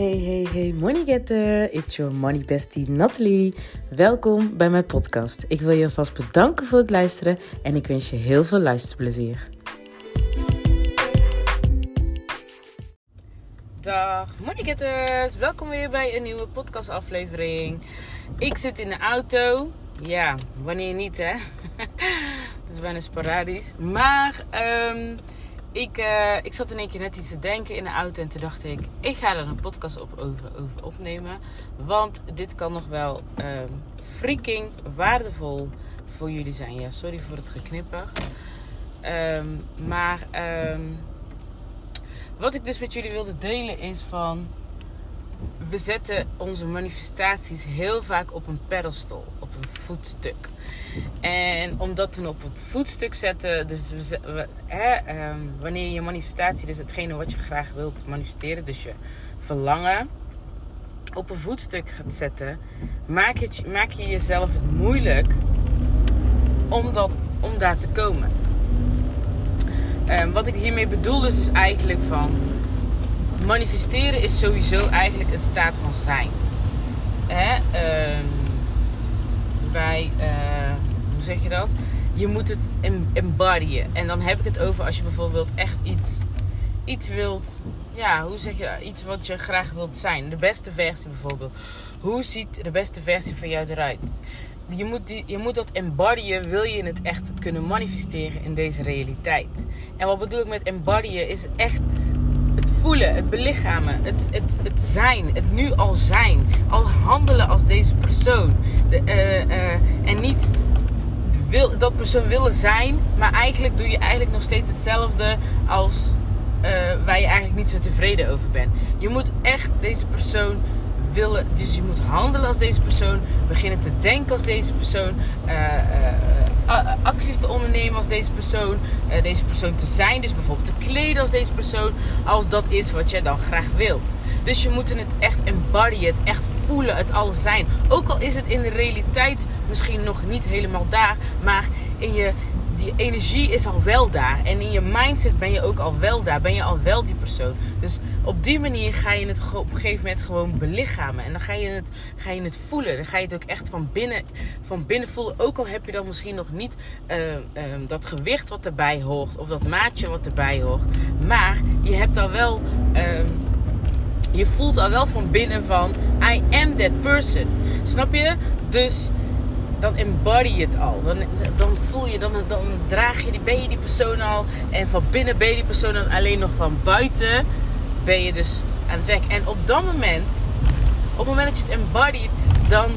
Hey, hey, hey, money getter. It's your money bestie Natalie. Welkom bij mijn podcast. Ik wil je alvast bedanken voor het luisteren en ik wens je heel veel luisterplezier. Dag money getters. Welkom weer bij een nieuwe podcastaflevering. Ik zit in de auto. Ja, wanneer niet hè? Dat is bijna sporadisch. Maar... Um, ik, uh, ik zat in één keer net iets te denken in de auto en toen dacht ik, ik ga er een podcast op, over, over opnemen. Want dit kan nog wel um, freaking waardevol voor jullie zijn. Ja, sorry voor het geknipper. Um, maar um, wat ik dus met jullie wilde delen is van we zetten onze manifestaties heel vaak op een pedestal, op een voetstuk. En om dat dan op het voetstuk zetten, dus we, hè, um, wanneer je manifestatie, dus hetgene wat je graag wilt manifesteren, dus je verlangen, op een voetstuk gaat zetten, maak je, maak je jezelf het moeilijk om, dat, om daar te komen. Um, wat ik hiermee bedoel dus is eigenlijk van manifesteren is sowieso eigenlijk een staat van zijn. Hè? Uh, wij, uh, hoe zeg je dat? Je moet het embodyen. En dan heb ik het over als je bijvoorbeeld echt iets, iets wilt. Ja, hoe zeg je? Iets wat je graag wilt zijn. De beste versie bijvoorbeeld. Hoe ziet de beste versie van jou eruit? Je moet, die, je moet dat embodyen, wil je het echt kunnen manifesteren in deze realiteit. En wat bedoel ik met embodyen? Is echt voelen, het belichamen, het, het, het zijn, het nu al zijn. Al handelen als deze persoon. De, uh, uh, en niet wil, dat persoon willen zijn, maar eigenlijk doe je eigenlijk nog steeds hetzelfde als uh, waar je eigenlijk niet zo tevreden over bent. Je moet echt deze persoon willen, dus je moet handelen als deze persoon, beginnen te denken als deze persoon, uh, uh, acties te ondernemen als deze persoon, deze persoon te zijn, dus bijvoorbeeld te kleden als deze persoon, als dat is wat jij dan graag wilt. Dus je moet het echt embodyen, het echt voelen, het alles zijn. Ook al is het in de realiteit misschien nog niet helemaal daar, maar in je die energie is al wel daar. En in je mindset ben je ook al wel daar. Ben je al wel die persoon. Dus op die manier ga je het op een gegeven moment gewoon belichamen. En dan ga je het, ga je het voelen. Dan ga je het ook echt van binnen, van binnen voelen. Ook al heb je dan misschien nog niet uh, uh, dat gewicht wat erbij hoort. Of dat maatje wat erbij hoort. Maar je hebt al wel... Uh, je voelt al wel van binnen van... I am that person. Snap je? Dus dan embody je het al. Dan, dan voel je, dan, dan draag je die, ben je die persoon al. En van binnen ben je die persoon dan alleen nog van buiten ben je dus aan het werk. En op dat moment, op het moment dat je het embodied, dan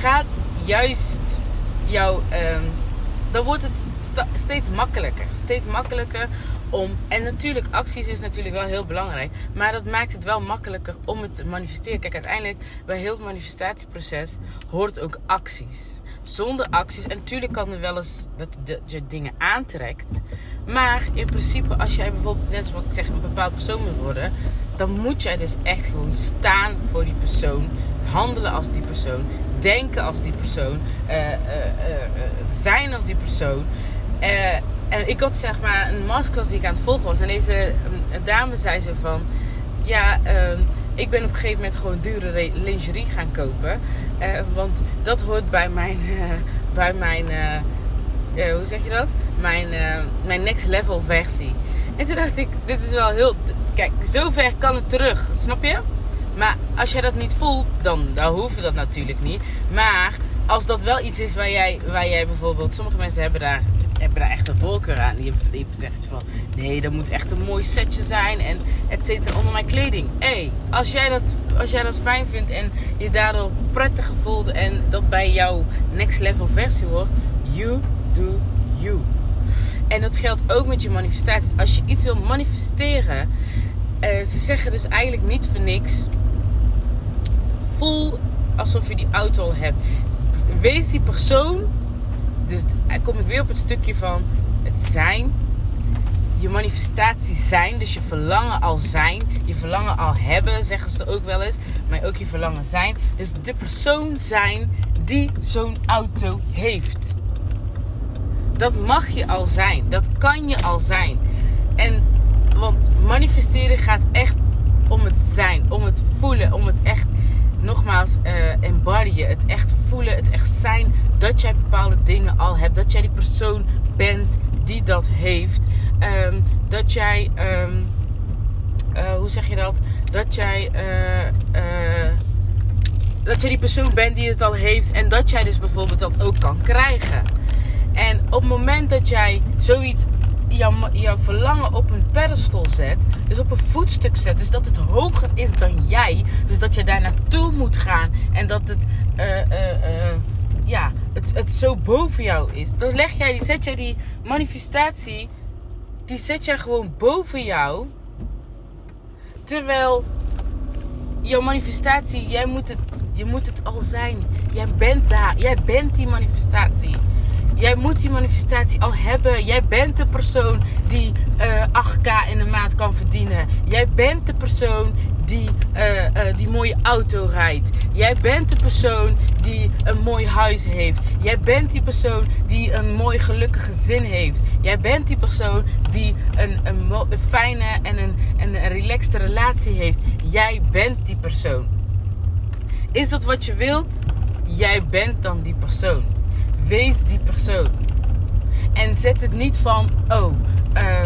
gaat juist jouw. Um, dan wordt het steeds makkelijker. Steeds makkelijker om. En natuurlijk, acties is natuurlijk wel heel belangrijk. Maar dat maakt het wel makkelijker om het te manifesteren. Kijk, uiteindelijk bij heel het manifestatieproces hoort ook acties zonder acties. En natuurlijk kan er wel eens dat je dingen aantrekt. Maar in principe, als jij bijvoorbeeld, net zoals ik zeg, een bepaald persoon moet worden, dan moet jij dus echt gewoon staan voor die persoon, handelen als die persoon, denken als die persoon, uh, uh, uh, zijn als die persoon. en ik had zeg maar een masterclass die ik aan het volgen was. En deze dame zei zo van, ja. Ehm, ik ben op een gegeven moment gewoon dure lingerie gaan kopen. Want dat hoort bij mijn, bij mijn uh, hoe zeg je dat? Mijn, mijn next level versie. En toen dacht ik, dit is wel heel... Kijk, zover kan het terug, snap je? Maar als jij dat niet voelt, dan, dan hoeft dat natuurlijk niet. Maar als dat wel iets is waar jij, waar jij bijvoorbeeld... Sommige mensen hebben daar hebben daar echt een voorkeur aan. Die, die zegt van nee, dat moet echt een mooi setje zijn en et cetera onder mijn kleding. Hé, hey, als, jij dat, als jij dat fijn vindt en je daardoor prettig voelt en dat bij jouw next level versie wordt, you do you. En dat geldt ook met je manifestaties. Als je iets wil manifesteren, uh, ze zeggen dus eigenlijk niet voor niks. Voel alsof je die auto al hebt. Wees die persoon dus kom ik weer op het stukje van het zijn. Je manifestaties zijn, dus je verlangen al zijn. Je verlangen al hebben, zeggen ze ook wel eens. Maar ook je verlangen zijn. Dus de persoon zijn die zo'n auto heeft. Dat mag je al zijn. Dat kan je al zijn. En want manifesteren gaat echt om het zijn, om het voelen, om het echt, nogmaals, uh, embodyen. Het echt voelen, het echt zijn dat jij bepaalde dingen al hebt. Dat jij die persoon bent die dat heeft. Ehm, dat jij, ehm, eh, hoe zeg je dat? Dat jij, uh, dat jij die persoon bent die het al heeft. En dat jij dus bijvoorbeeld dat ook kan krijgen. En op het moment dat jij zoiets jouw, verlangen op een pedestal zet. Dus op een voetstuk zet. Dus dat het hoger is dan jij. Dus dat je daar naartoe moet gaan. En dat het, uh, uh, ja, het, het zo boven jou is. Dan leg jij, zet jij die manifestatie. Die zet jij gewoon boven jou. Terwijl jouw manifestatie, jij moet het, je moet het al zijn. Jij bent daar. Jij bent die manifestatie. Jij moet die manifestatie al hebben. Jij bent de persoon die uh, eh, 8k in de maand kan verdienen. Jij bent de persoon die uh, die mooie auto rijdt. Jij bent de persoon die een mooi huis heeft. Jij bent die persoon die een mooi gelukkig gezin heeft. Jij bent die persoon die een, een, een fijne en een, een, een relaxte relatie heeft. Jij bent die persoon. Is dat wat je wilt? Jij bent dan die persoon. Wees die persoon. En zet het niet van, oh, uh,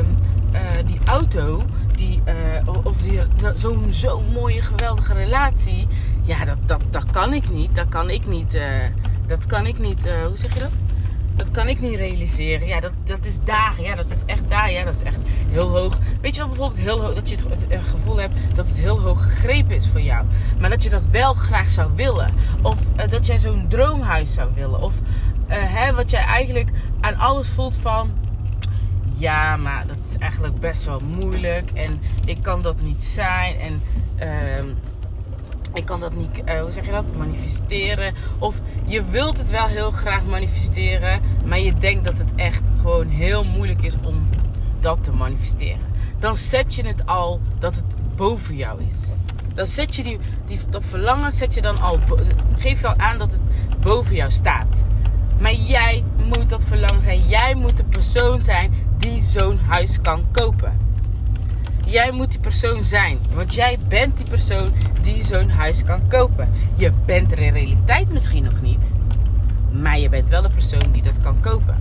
uh, die auto, die, uh, of die, zo'n zo mooie, geweldige relatie. Ja, dat, dat, dat kan ik niet. Dat kan ik niet. Uh, dat kan ik niet. hoe zeg je dat? Dat kan ik niet realiseren. Ja, dat, dat is daar. Ja, dat is echt daar. Ja, dat is echt heel hoog. Weet je wel, bijvoorbeeld heel hoog, dat je het, gevoel hebt dat het heel hoog gegrepen is voor jou. Maar dat je dat wel graag zou willen. Of dat jij zo'n droomhuis zou willen. Of hè, wat jij eigenlijk aan alles voelt van. Ja, maar dat is eigenlijk best wel moeilijk. En ik kan dat niet zijn. En uh, ik kan dat niet, uh, hoe zeg je dat? Manifesteren. Of je wilt het wel heel graag manifesteren. Maar je denkt dat het echt gewoon heel moeilijk is om dat te manifesteren. Dan zet je het al dat het boven jou is. Dan zet je die, die, dat verlangen zet je dan al. Geef je al aan dat het boven jou staat. Maar jij moet dat verlangen zijn. Jij moet de persoon zijn die zo'n huis kan kopen. Jij moet die persoon zijn. Want jij bent die persoon die zo'n huis kan kopen. Je bent er in realiteit misschien nog niet. Maar je bent wel de persoon die dat kan kopen.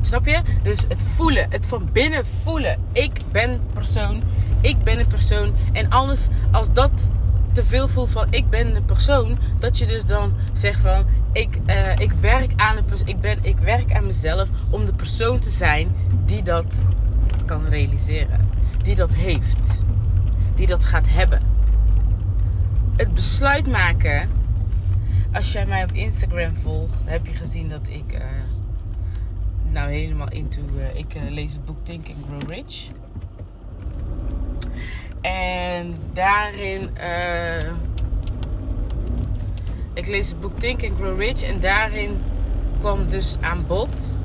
Snap je? Dus het voelen, het van binnen voelen. Ik ben persoon, ik ben een persoon. En alles, als dat te veel voelt van ik ben de persoon, dat je dus dan zegt van ik, uh, ik, werk aan de, ik, ben, ik werk aan mezelf om de persoon te zijn die dat kan realiseren. Die dat heeft. Die dat gaat hebben. Het besluit maken. Als jij mij op Instagram volgt, heb je gezien dat ik uh, nou helemaal into. Uh, ik lees het boek Think and Grow Rich. En daarin. Uh, ik lees het boek Think and Grow Rich. En daarin kwam dus aan bod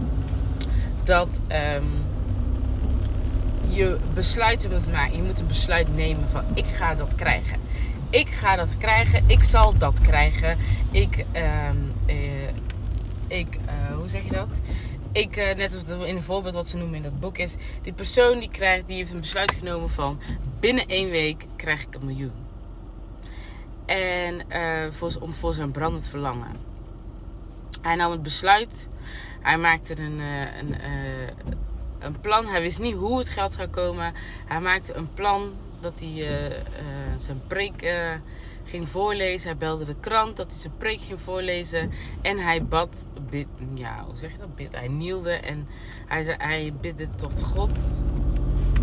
dat um, je besluiten moet maken. Je moet een besluit nemen van ik ga dat krijgen. Ik ga dat krijgen. Ik zal dat krijgen. Ik, um, uh, ik uh, hoe zeg je dat? Ik, uh, net als in het voorbeeld wat ze noemen in dat boek is, die persoon die krijgt, die heeft een besluit genomen van binnen één week krijg ik een miljoen. En uh, voor, om voor zijn brandend verlangen. Hij nam het besluit. Hij maakte een, uh, een, een plan. Hij wist niet hoe het geld zou komen. Hij maakte een plan dat hij zijn preek ging voorlezen. Hij belde de krant dat hij zijn preek ging voorlezen. En hij bad, ja, hoe zeg je dat? Bid, hij nielde en hij, zei, hij bidde tot God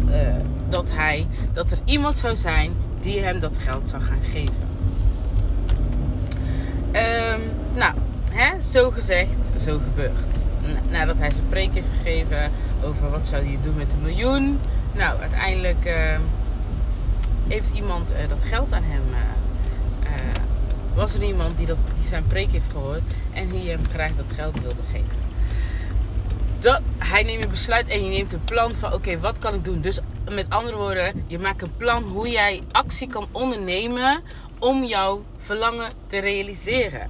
uh, dat, hij, dat er iemand zou zijn die hem dat geld zou gaan geven. Um, nou, hè, zo gezegd, zo gebeurd. Nadat hij zijn preek heeft gegeven over wat zou hij doen met een miljoen. Nou, uiteindelijk uh, heeft iemand uh, dat geld aan hem uh, was er iemand die, dat, die zijn preek heeft gehoord en die hem graag dat geld wilde geven. Dat, hij neemt een besluit en je neemt een plan van oké, wat kan ik doen? Dus met andere woorden, je maakt een plan hoe jij actie kan ondernemen om jouw verlangen te realiseren.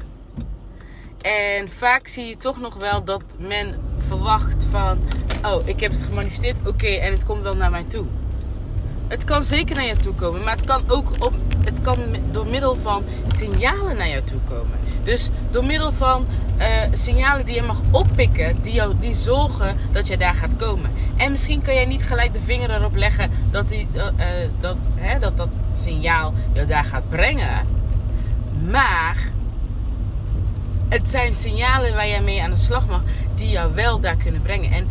En vaak zie je toch nog wel dat men verwacht van, oh, ik heb het gemanifesteerd, oké, en het komt wel naar mij toe. het kan zeker naar je toe komen, maar het kan ook op, het kan door middel van signalen naar jou toe komen. Dus door middel van uh, signalen die je mag oppikken, die, jou, die zorgen dat je daar gaat komen. En misschien kan jij niet gelijk de vinger erop leggen dat die, uh, dat, hè, dat, dat signaal jou daar gaat brengen. Maar het zijn signalen waar jij mee aan de slag mag, die jou wel daar kunnen brengen. En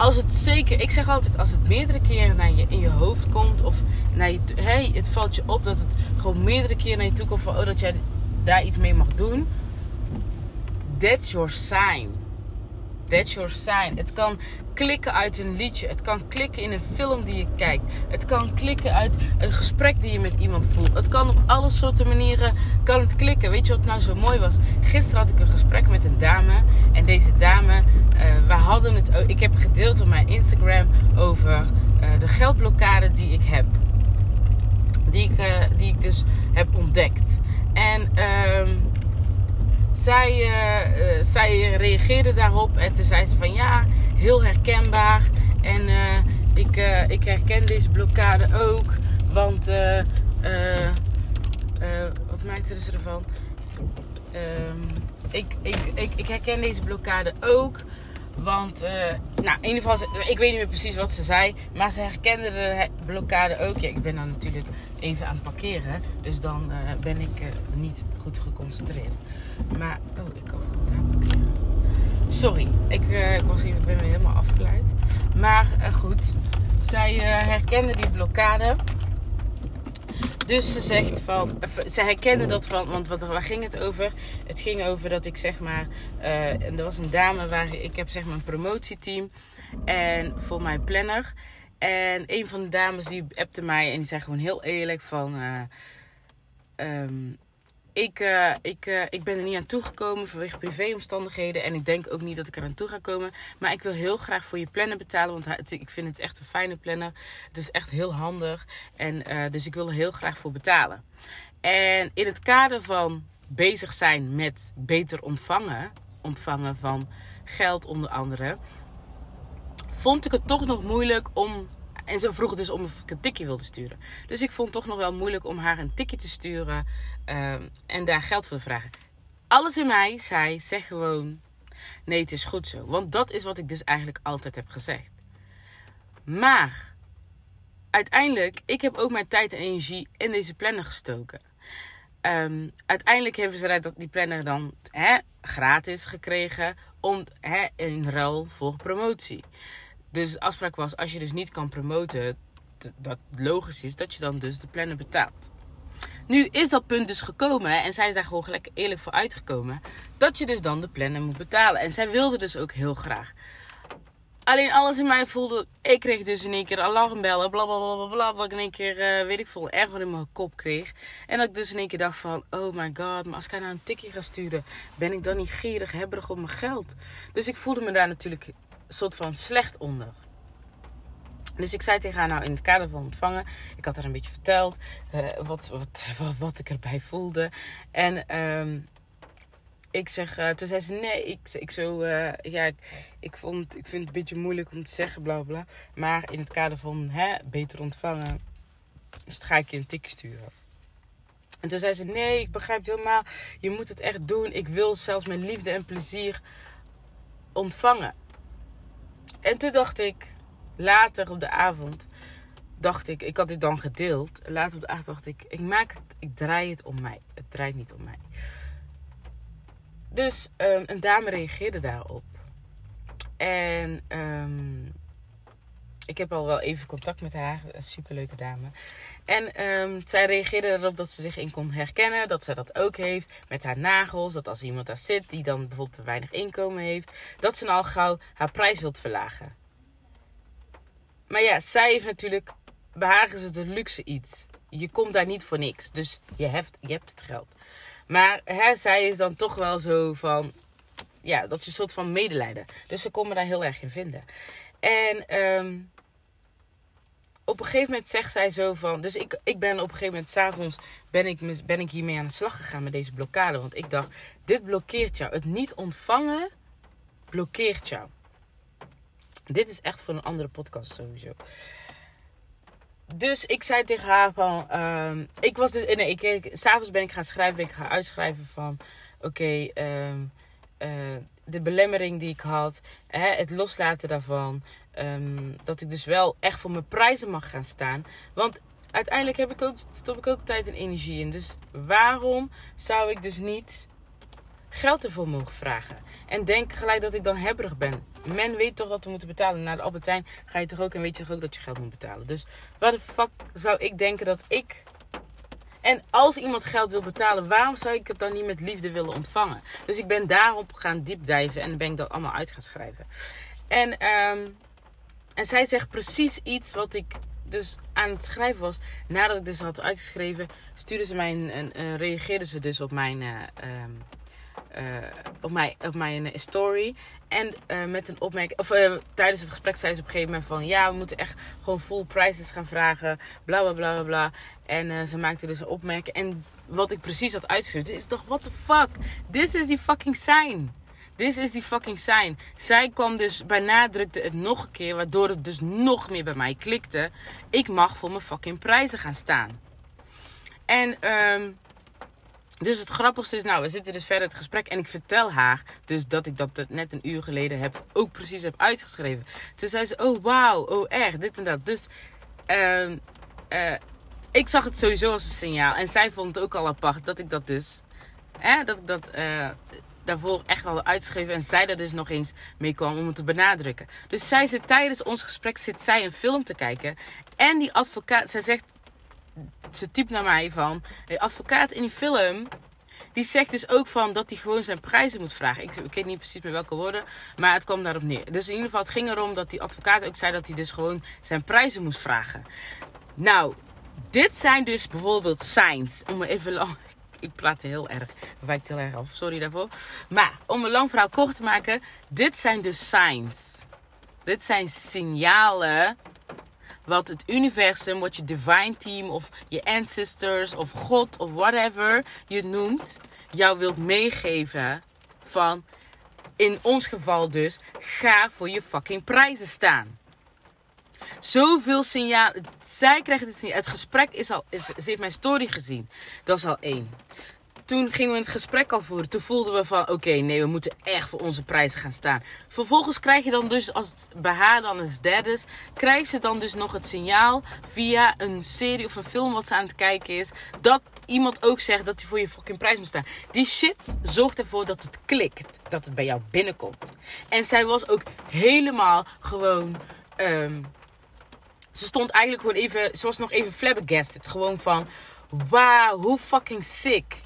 als het zeker, ik zeg altijd, als het meerdere keren naar je, in je hoofd komt, of naar je, hey, het valt je op dat het gewoon meerdere keren naar je toe komt van, oh, dat jij daar iets mee mag doen. That's your sign. That's your sign. Het kan klikken uit een liedje. Het kan klikken in een film die je kijkt. Het kan klikken uit een gesprek die je met iemand voelt. Het kan op alle soorten manieren kan het klikken. Weet je wat nou zo mooi was? Gisteren had ik een gesprek met een dame. En deze dame, uh, we hadden het. Ik heb gedeeld op mijn Instagram over uh, de geldblokkade die ik heb. Die ik, uh, die ik dus heb ontdekt. En um, zij, uh, uh, zij reageerde daarop en toen zei ze van ja, heel herkenbaar. En uh, ik, ik herken deze blokkade ook, want wat maakte ze ervan? Um, ik, ik, ik, ik herken deze blokkade ook. Want, uh, nou, in ieder geval, ik weet niet meer precies wat ze zei. Maar ze herkende de blokkade ook. Ja, ik ben dan natuurlijk even aan het parkeren. Dus dan uh, ben ik uh, niet goed geconcentreerd. Maar, oh, ik kan gewoon daar parkeren. Sorry, ik, ik, was hier, ik ben weer helemaal afgeleid. Maar goed, zij herkende die blokkade. Dus ze zegt van, ze herkende dat van, want wat, waar ging het over? Het ging over dat ik zeg maar, uh, er was een dame waar ik heb zeg maar een promotieteam en voor mijn planner. En een van de dames die appte mij en die zei gewoon heel eerlijk van, uh, ik, uh, ik, uh, ik ben er niet aan toegekomen vanwege privéomstandigheden. En ik denk ook niet dat ik er aan toe ga komen. Maar ik wil heel graag voor je planner betalen. Want ik vind het echt een fijne planner. Het is echt heel handig. En, uh, dus ik wil er heel graag voor betalen. En in het kader van bezig zijn met beter ontvangen. Ontvangen van geld onder andere. Vond ik het toch nog moeilijk om en ze vroeg dus om of ik een tikje wilde sturen. Dus ik vond het toch nog wel moeilijk om haar een tikje te sturen uh, en daar geld voor te vragen. Alles in mij zei: zeg gewoon: nee, het is goed zo. Want dat is wat ik dus eigenlijk altijd heb gezegd. Maar uiteindelijk, ik heb ook mijn tijd en energie in deze planner gestoken. Um, uiteindelijk hebben ze die planner dan hè, gratis gekregen om, hè, in ruil voor promotie. Dus de afspraak was, als je dus niet kan promoten, dat logisch is dat je dan dus de planner betaalt. Nu is dat punt dus gekomen en zij is daar gewoon gelijk eerlijk voor uitgekomen. Dat je dus dan de planner moet betalen. En zij wilde dus ook heel graag. Alleen alles in mij voelde, ik kreeg dus in één keer alarmbellen, bla bla bla bla Wat ik in één keer, uh, weet ik veel, erg wat in mijn kop kreeg. En dat ik dus in één keer dacht van, oh my god, maar als ik haar nou een tikje ga sturen, ben ik dan niet gierig, hebberig op mijn geld. Dus ik voelde me daar natuurlijk soort van slecht onder. Dus ik zei tegen haar, nou in het kader van ontvangen, ik had haar een beetje verteld uh, wat, wat, wat, wat, ik erbij voelde. En um, ik zeg, uh, toen zei ze nee, ik, ik zo, uh, ja, ik, ik, vond, ik vind het een beetje moeilijk om te zeggen, bla bla. Maar in het kader van hè, beter ontvangen, dus ga ik je een tik sturen. En toen zei ze, nee, ik begrijp het helemaal, je moet het echt doen. Ik wil zelfs mijn liefde en plezier ontvangen. En toen dacht ik, later op de avond, dacht ik, ik had dit dan gedeeld. Later op de avond dacht ik, ik maak het, ik draai het om mij. Het draait niet om mij. Dus um, een dame reageerde daarop. En um, ik heb al wel even contact met haar. Een superleuke dame. En um, zij reageerde erop dat ze zich in kon herkennen. Dat ze dat ook heeft met haar nagels. Dat als iemand daar zit die dan bijvoorbeeld te weinig inkomen heeft. Dat ze al gauw haar prijs wilt verlagen. Maar ja, zij heeft natuurlijk... Bij haar is het een luxe iets. Je komt daar niet voor niks. Dus je hebt, je hebt het geld. Maar hè, zij is dan toch wel zo van... Ja, dat is een soort van medelijden. Dus ze kon me daar heel erg in vinden. En um, op een gegeven moment zegt zij zo van. Dus ik, ik ben op een gegeven moment, s'avonds, ben ik, ben ik hiermee aan de slag gegaan met deze blokkade. Want ik dacht, dit blokkeert jou. Het niet ontvangen blokkeert jou. Dit is echt voor een andere podcast sowieso. dus ik zei tegen haar van... ehm, ik was dus... Nee, ik, ik, s'avonds ben ik gaan schrijven. Ben ik gaan uitschrijven van... Oké, ehm, eh, de belemmering die ik had. Hè, het loslaten daarvan. Ehm, dat ik dus wel echt voor mijn prijzen mag gaan staan. Want uiteindelijk heb ik ook, stop ik ook tijd en energie in. Dus waarom zou ik dus niet geld ervoor mogen vragen? En denk gelijk dat ik dan hebberig ben. Men weet toch dat we moeten betalen. Naar de Albertijn ga je toch ook en weet je toch ook dat je geld moet betalen. Dus waar de fuck zou ik denken dat ik... En als iemand geld wil betalen, waarom zou ik het dan niet met liefde willen ontvangen? Dus ik ben daarop gaan diepdijven en ben ik dat allemaal uit gaan schrijven. En, ehm, en zij zegt precies iets wat ik dus aan het schrijven was. Nadat ik dus had uitgeschreven, stuurde ze mij een, een, eh, reageerde ze dus op mijn, eh, ehm, eh, op mijn, op mijn story. En eh, met een opmerking, of tijdens het gesprek zei ze op een gegeven moment van ja, we moeten echt gewoon full prices gaan vragen. Bla bla bla bla. En ze maakte dus een opmerking. En wat ik precies had uitgeschreven, is toch what the fuck? This is die fucking sign. This is die fucking sign. Zij kwam dus, benadrukte het nog een keer, waardoor het dus nog meer bij mij klikte. Ik mag voor mijn fucking prijzen gaan staan. En ehm dus het grappigste is, nou, we zitten dus verder het gesprek en ik vertel haar dus dat ik dat net een uur geleden heb, ook precies heb uitgeschreven. Toen zei ze, oh wauw, oh echt, dit en dat. Dus ehm eh, ik zag het sowieso als een signaal en zij vond het ook al apart dat ik dat dus, hè, dat ik dat eh, daarvoor echt al had uitgeschreven en zij er dus nog eens mee kwam om het te benadrukken. Dus zij zit tijdens ons gesprek, zit zij een film te kijken en die advocaat, zij zegt ze typt naar mij van... De advocaat in die film... Die zegt dus ook van dat hij gewoon zijn prijzen moet vragen. Ik, weet niet precies met welke woorden. Maar het kwam daarop neer. Dus in ieder geval, het ging erom dat die advocaat ook zei dat hij dus gewoon zijn prijzen moest vragen. Nou, dit zijn dus bijvoorbeeld signs. Om even lang. Ik praat heel erg. Wijkt heel erg af. Sorry daarvoor. Maar om een lang verhaal kort te maken. Dit zijn dus signs. Dit zijn signalen wat het universum, wat je divine team of je ancestors of God of whatever je noemt, jou wilt meegeven van, in ons geval dus, ga voor je fucking prijzen staan. Zoveel signalen. Zij krijgen het signaal. Het gesprek is al. Is, ze heeft mijn story gezien. Dat is al één toen gingen we het gesprek al voeren. Toen voelden we van, oké, nee, we moeten echt voor onze prijzen gaan staan. Vervolgens krijg je dan dus, als bij haar dan is derde, krijgt ze dan dus nog het signaal via een serie of een film wat ze aan het kijken is, dat iemand ook zegt dat hij voor je fucking prijs moet staan. Die shit zorgt ervoor dat het klikt, dat het bij jou binnenkomt. En zij was ook helemaal gewoon. Um, ze stond eigenlijk gewoon even, ze was nog even flabbergasted. Gewoon van, wauw, hoe fucking sick.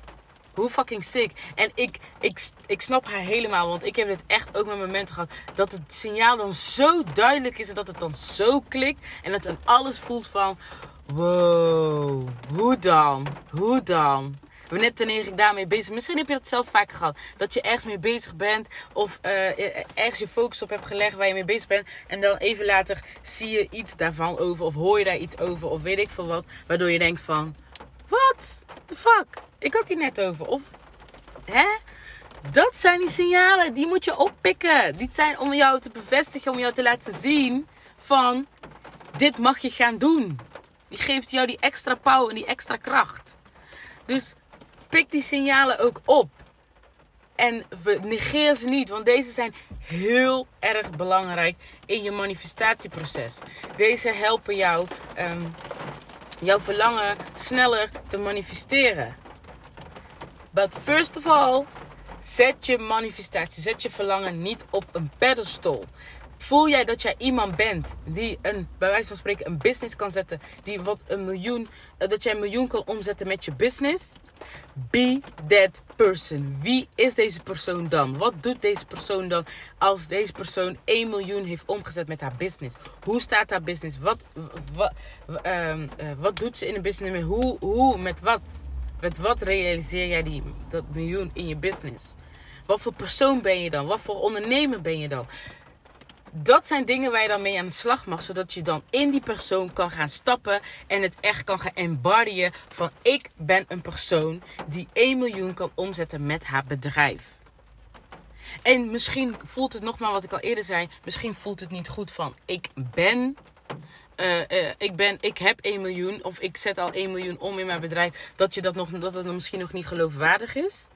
Hoe fucking sick. En ik, ik, ik snap haar helemaal. Want ik heb het echt ook met momenten gehad. Dat het signaal dan zo duidelijk is. En dat het dan zo klikt. En dat dan alles voelt van. Wow. Hoe dan? Hoe dan? Net wanneer ik daarmee bezig Misschien heb je dat zelf vaker gehad. Dat je ergens mee bezig bent. Of uh, ergens je focus op hebt gelegd waar je mee bezig bent. En dan even later zie je iets daarvan over. Of hoor je daar iets over. Of weet ik veel wat. Waardoor je denkt van. Wat? The fuck? Ik had die net over. Of, hè? Dat zijn die signalen, die moet je oppikken. Die zijn om jou te bevestigen, om jou te laten zien van, dit mag je gaan doen. Die geeft jou die extra power en die extra kracht. Dus pik die signalen ook op. En negeer ze niet, want deze zijn heel erg belangrijk in je manifestatieproces. Deze helpen jou um, jouw verlangen sneller te manifesteren. But first of all, zet je manifestatie, zet je verlangen niet op een pedestal. Voel jij dat jij iemand bent die een, bij wijze van spreken, een business kan zetten, die wat een miljoen, eh, dat jij een miljoen kan omzetten met je business? Be that person. Wie is deze persoon dan? Wat doet deze persoon dan als deze persoon 1 miljoen heeft omgezet met haar business? Hoe staat haar business? Wat, wat, um, uh, wat doet ze in de business? Hoe, hoe, met wat? Met wat realiseer jij die, dat miljoen in je business? Wat voor persoon ben je dan? Wat voor ondernemer ben je dan? Dat zijn dingen waar je dan mee aan de slag mag. Zodat je dan in die persoon kan gaan stappen. En het echt kan gaan embodyen van ik ben een persoon die 1 miljoen kan omzetten met haar bedrijf. En misschien voelt het nogmaals wat ik al eerder zei. Misschien voelt het niet goed van ik ben. eh, eh, ik, ben, ik heb 1 miljoen of ik zet al 1 miljoen om in mijn bedrijf, dat, je dat, nog, dat het misschien nog niet geloofwaardig is.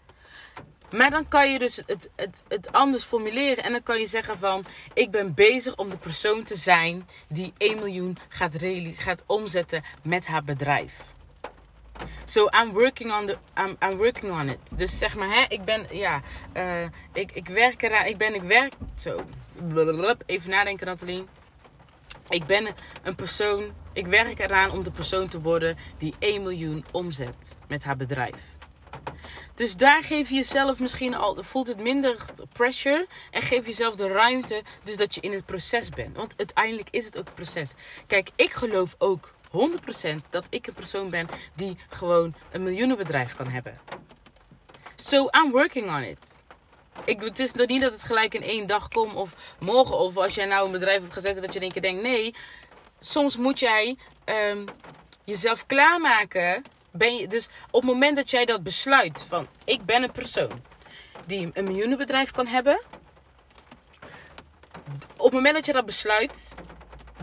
Maar dan kan je dus het, het, het anders formuleren. En dan kan je zeggen van... Ik ben bezig om de persoon te zijn die 1 miljoen gaat, gaat omzetten met haar bedrijf. So I'm working on, the, I'm, I'm working on it. Dus zeg maar, hè, ik ben, ja, uh, ik, ik werk eraan. Ik ben, ik werk, zo. Even nadenken, Nathalie. Ik ben een persoon, ik werk eraan om de persoon te worden die 1 miljoen omzet met haar bedrijf. Dus daar geef je jezelf misschien al, voelt het minder pressure. En geef jezelf de ruimte, dus dat je in het proces bent. Want uiteindelijk is het ook een proces. Kijk, ik geloof ook 100% dat ik een persoon ben die gewoon een miljoenenbedrijf kan hebben. So I'm working on it. Ik, het is nog niet dat het gelijk in één dag komt of morgen. Of als jij nou een bedrijf hebt gezet dat je in één keer denkt: nee. Soms moet jij um, jezelf klaarmaken ben dus op het moment dat jij dat besluit van ik ben een persoon die een miljoenenbedrijf kan hebben. Op het moment dat je dat besluit,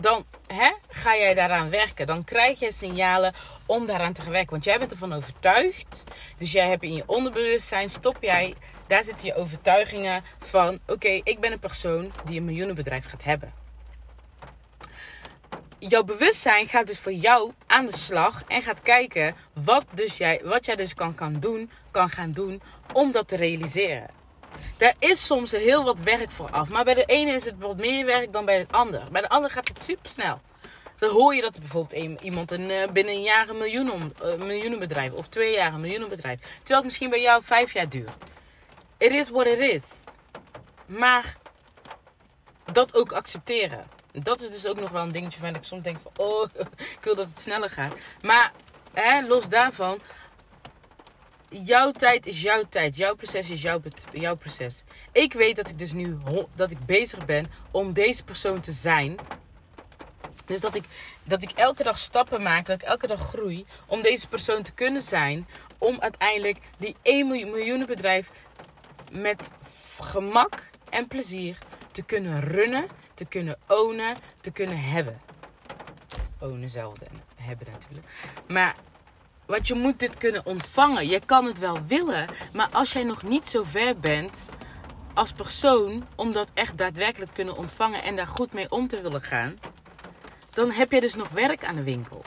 dan hè, ga jij daaraan werken. Dan krijg je signalen om daaraan te werken. Want jij bent ervan overtuigd. Dus jij hebt in je onderbewustzijn, stop jij, daar zitten je overtuigingen van: oké, ik ben een persoon die een miljoenenbedrijf gaat hebben jouw bewustzijn gaat dus voor jou aan de slag en gaat kijken wat, dus jij, wat jij dus kan, kan doen, kan gaan doen om dat te realiseren. Daar is soms heel wat werk voor af. Maar bij de ene is het wat meer werk dan bij de ander. Bij de ander gaat het super snel. Dan hoor je dat bijvoorbeeld iemand een, eh, binnen een jaar een miljoen, uh, miljoenenbedrijf of twee jaar een miljoenenbedrijf. Terwijl het misschien bij jou vijf jaar duurt. It is what it is. Maar dat ook accepteren dat is dus ook nog wel een dingetje van ik soms denk van, oh, ik wil dat het sneller gaat. Maar hè, los daarvan, jouw tijd is jouw tijd. Jouw proces is jouw, jouw proces. Ik weet dat ik dus nu dat ik bezig ben om deze persoon te zijn. Dus dat ik, dat ik elke dag stappen maak, dat ik elke dag groei om deze persoon te kunnen zijn. Om uiteindelijk die 1 miljoen bedrijf met gemak en plezier te kunnen runnen te kunnen ownen, te kunnen hebben. Ownen zelf en hebben natuurlijk. Maar want je moet dit kunnen ontvangen. Je kan het wel willen, maar als jij nog niet zo ver bent als persoon om dat echt daadwerkelijk te kunnen ontvangen en daar goed mee om te willen gaan, dan heb je dus nog werk aan de winkel.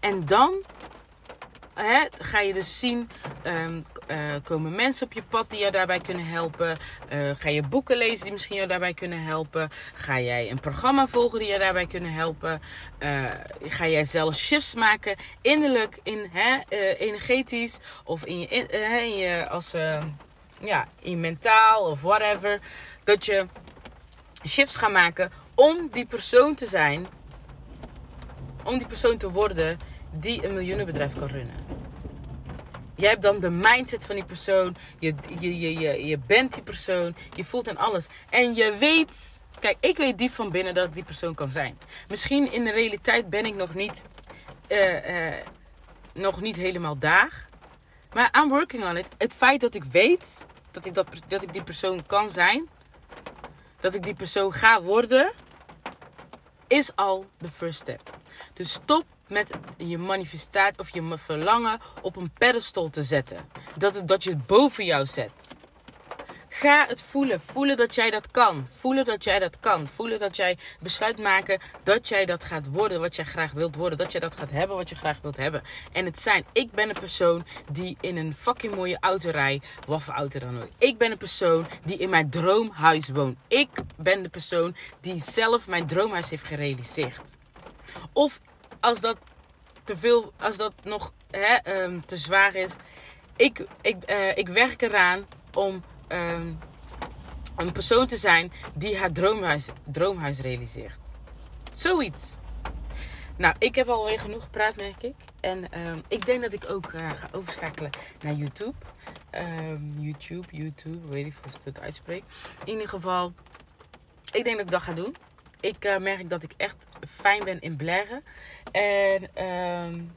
En dan hè, ga je dus zien, um, uh, komen mensen op je pad die je daarbij kunnen helpen. Uh, ga je boeken lezen die misschien je daarbij kunnen helpen. Ga jij een programma volgen die je daarbij kunnen helpen. Uh, ga jij zelf shifts maken, innerlijk, in, hè, energetisch of in je, in, in je als, ja, in mentaal of whatever. Dat je shifts gaat maken om die persoon te zijn, om die persoon te worden die een miljoenenbedrijf kan runnen. Jij hebt dan de mindset van die persoon. Je, je, je, je, je bent die persoon. Je voelt en alles. En je weet. Kijk, ik weet diep van binnen dat ik die persoon kan zijn. Misschien in de realiteit ben ik nog niet, uh, uh, nog niet helemaal daar. Maar I'm working on it. Het feit dat ik weet dat ik, dat, dat ik die persoon kan zijn. Dat ik die persoon ga worden. Is al de first step. Dus stop met je manifestatie of je verlangen op een pedestal te zetten. Dat, dat je het boven jou zet. Ga het voelen. Voelen dat jij dat kan. Voelen dat jij dat kan. Voelen dat jij besluit maken dat jij dat gaat worden wat jij graag wilt worden. Dat jij dat gaat hebben wat je graag wilt hebben. En het zijn, ik ben een persoon die in een fucking mooie auto rijdt. Wat voor auto dan ook. Ik ben een persoon die in mijn droomhuis woont. Ik ben de persoon die zelf mijn droomhuis heeft gerealiseerd. Of als dat te veel, als dat nog hè, um, te zwaar is. Ik, ik, uh, ik werk eraan om um, een persoon te zijn die haar droomhuis, droomhuis realiseert. Zoiets. Nou, ik heb alweer genoeg gepraat, merk ik. En um, ik denk dat ik ook uh, ga overschakelen naar YouTube. YouTube, YouTube, weet ik of ik het uitspreek. In ieder geval, ik denk dat ik dat ga doen ik uh, merk dat ik echt fijn ben in blaren. En um,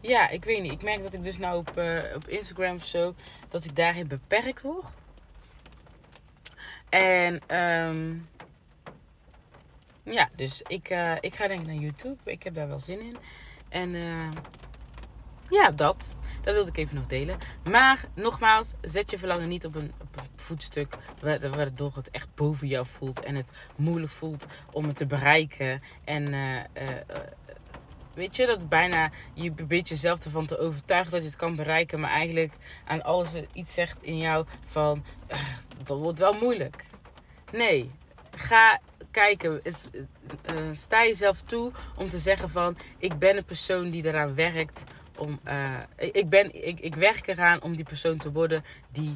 ja, ik weet niet. Ik merk dat ik dus nou op, uh, op Instagram of zo, dat ik daarin beperkt word. En um, ja, dus ik, uh, ik ga denk ik naar YouTube. Ik heb daar wel zin in. En ja, dat. Dat wilde ik even nog delen. Maar nogmaals, zet je verlangen niet op een, op een voetstuk waardoor het echt boven jou voelt. En het moeilijk voelt om het te bereiken. En uh, weet je, dat bijna je probeert jezelf ervan te overtuigen dat je het kan bereiken. Maar eigenlijk aan alles iets zegt in jou van, dat wordt wel moeilijk. Nee, ga kijken. Sta jezelf toe om te zeggen van ik ben een persoon die eraan werkt. Om, uh, ik, ben, ik, ik werk eraan om die persoon te worden die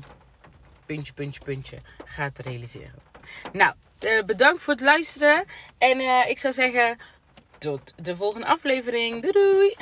puntje, puntje, puntje gaat realiseren. Nou, uh, bedankt voor het luisteren. En ik zou zeggen, tot de volgende aflevering. Doei doei!